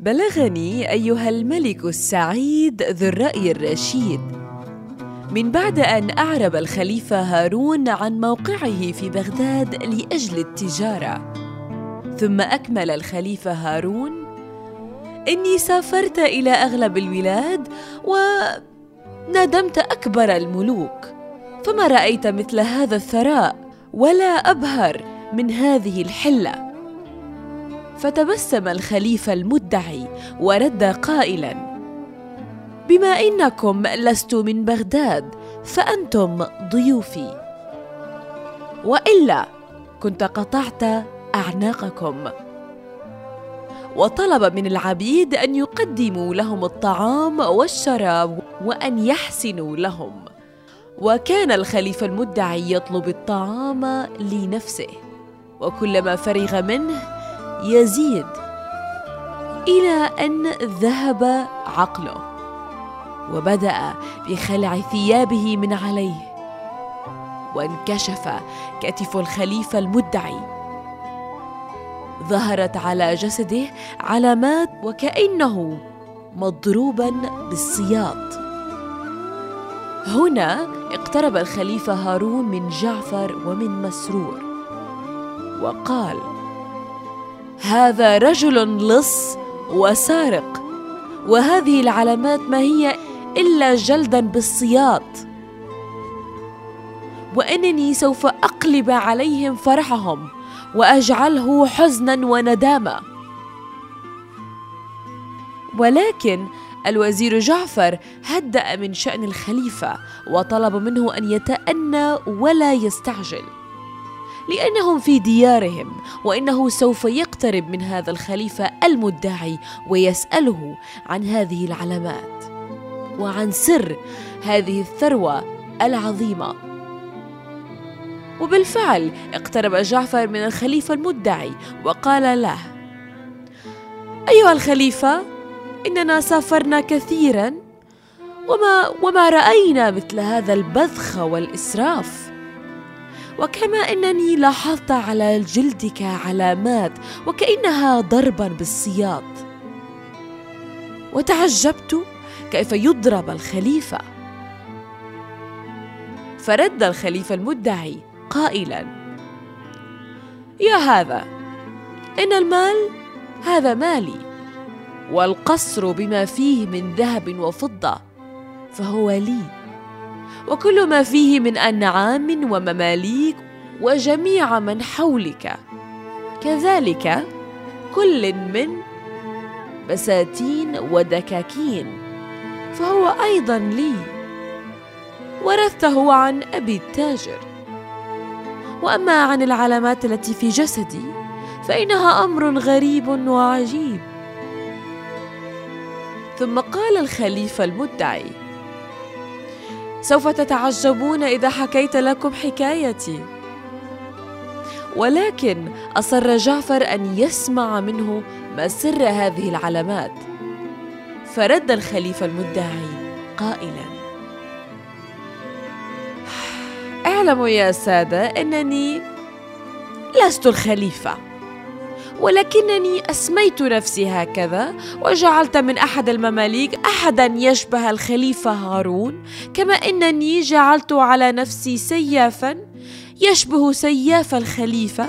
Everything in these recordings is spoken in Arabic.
بلغني أيها الملك السعيد ذو الرأي الرشيد. من بعد أن أعرب الخليفة هارون عن موقعه في بغداد لأجل التجارة ثم أكمل الخليفة هارون إني سافرت إلى أغلب البلاد وندمت أكبر الملوك فما رأيت مثل هذا الثراء ولا أبهر من هذه الحلة. فتبسم الخليفة المدعي ورد قائلا بما إنكم لست من بغداد فأنتم ضيوفي. وإلا كنت قطعت أعناقكم. وطلب من العبيد أن يقدموا لهم الطعام والشراب وأن يحسنوا لهم. وكان الخليفة المدعي يطلب الطعام لنفسه وكلما فرغ منه يزيد إلى أن ذهب عقله وبدأ بخلع ثيابه من عليه وانكشف كتف الخليفة المدعي. ظهرت على جسده علامات وكأنه مضروبا بالسياط. هنا اقترب الخليفة هارون من جعفر ومن مسرور وقال هذا رجل لص وسارق. وهذه العلامات ما هي إلا جلدا بالسياط. وإنني سوف أقلب عليهم فرحهم وأجعله حزنا وندامه ولكن الوزير جعفر هدأ من شأن الخليفة وطلب منه أن يتأنى ولا يستعجل. لأنهم في ديارهم وإنه سوف يقترب من هذا الخليفة المدعي ويسأله عن هذه العلامات وعن سر هذه الثروة العظيمة. وبالفعل اقترب جعفر من الخليفة المدعي وقال له أيها الخليفة إننا سافرنا كثيرا وما وما رأينا مثل هذا البذخ والإسراف. وكما أنني لاحظت على جلدك علامات وكأنها ضربا بالسياط. وتعجبت كيف يضرب الخليفة. فرد الخليفة المدعي قائلا يا هذا إن المال هذا مالي والقصر بما فيه من ذهب وفضة فهو لي. وكل ما فيه من انعام ومماليك وجميع من حولك. كذلك كل من بساتين ودكاكين. فهو أيضا لي. ورثته عن أبي التاجر. وأما عن العلامات التي في جسدي فإنها أمر غريب وعجيب. ثم قال الخليفة المدعي: سوف تتعجبون إذا حكيت لكم حكايتي. ولكن أصر جعفر أن يسمع منه ما سر هذه العلامات. فرد الخليفة المدعي قائلا: اعلموا يا سادة أنني لست الخليفة. ولكنني أسميت نفسي هكذا وجعلت من أحد المماليك احدا يشبه الخليفة هارون كما إنني جعلت على نفسي سيافا يشبه سياف الخليفة.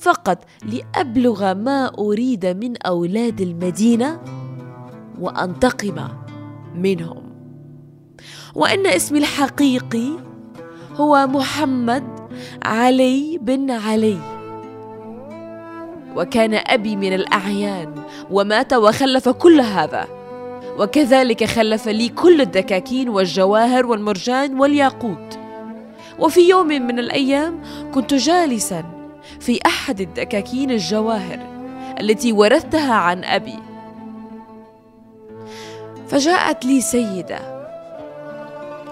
فقط لأبلغ ما أريد من أولاد المدينة وأنتقم منهم. وإن اسمي الحقيقي هو محمد علي بن علي. وكان أبي من الأعيان ومات وخلف كل هذا. وكذلك خلف لي كل الدكاكين والجواهر والمرجان والياقوت. وفي يوم من الأيام كنت جالسا في أحد الدكاكين الجواهر التي ورثتها عن أبي. فجاءت لي سيدة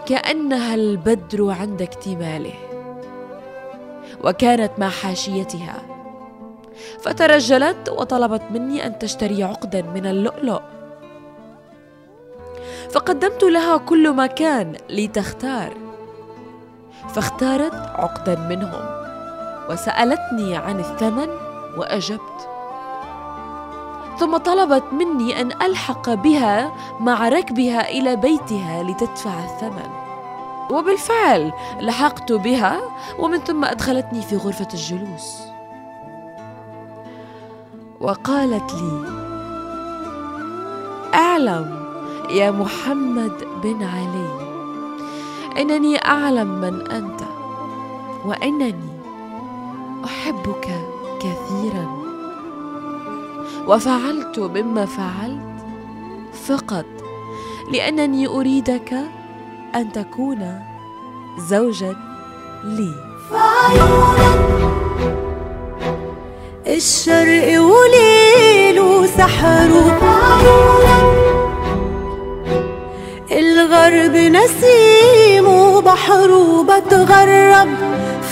كأنها البدر عند اكتماله وكانت مع حاشيتها. فترجلت وطلبت مني أن تشتري عقدا من اللؤلؤ. فقدمت لها كل ما كان لتختار. فاختارت عقدا منهم وسألتني عن الثمن وأجبت. ثم طلبت مني أن ألحق بها مع ركبها إلى بيتها لتدفع الثمن. وبالفعل لحقت بها ومن ثم أدخلتني في غرفة الجلوس. وقالت لي أعلم يا محمد بن علي إنني أعلم من أنت وإنني أحبك كثيرا. وفعلت مما فعلت فقط لأنني أريدك أن تكون زوجا لي. الشرق وليل وسحر الغرب نسيم وبحر وبتغرب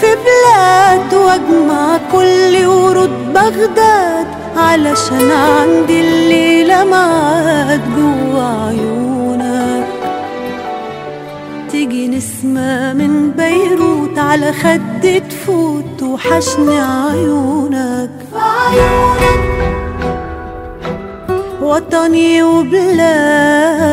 في بلاد واجمع كل ورود بغداد علشان عندي الليلة معاك جوا عيونك. تيجي نسمة من بيروت على خد تفوت وحشني عيونك. وطني وبلادي.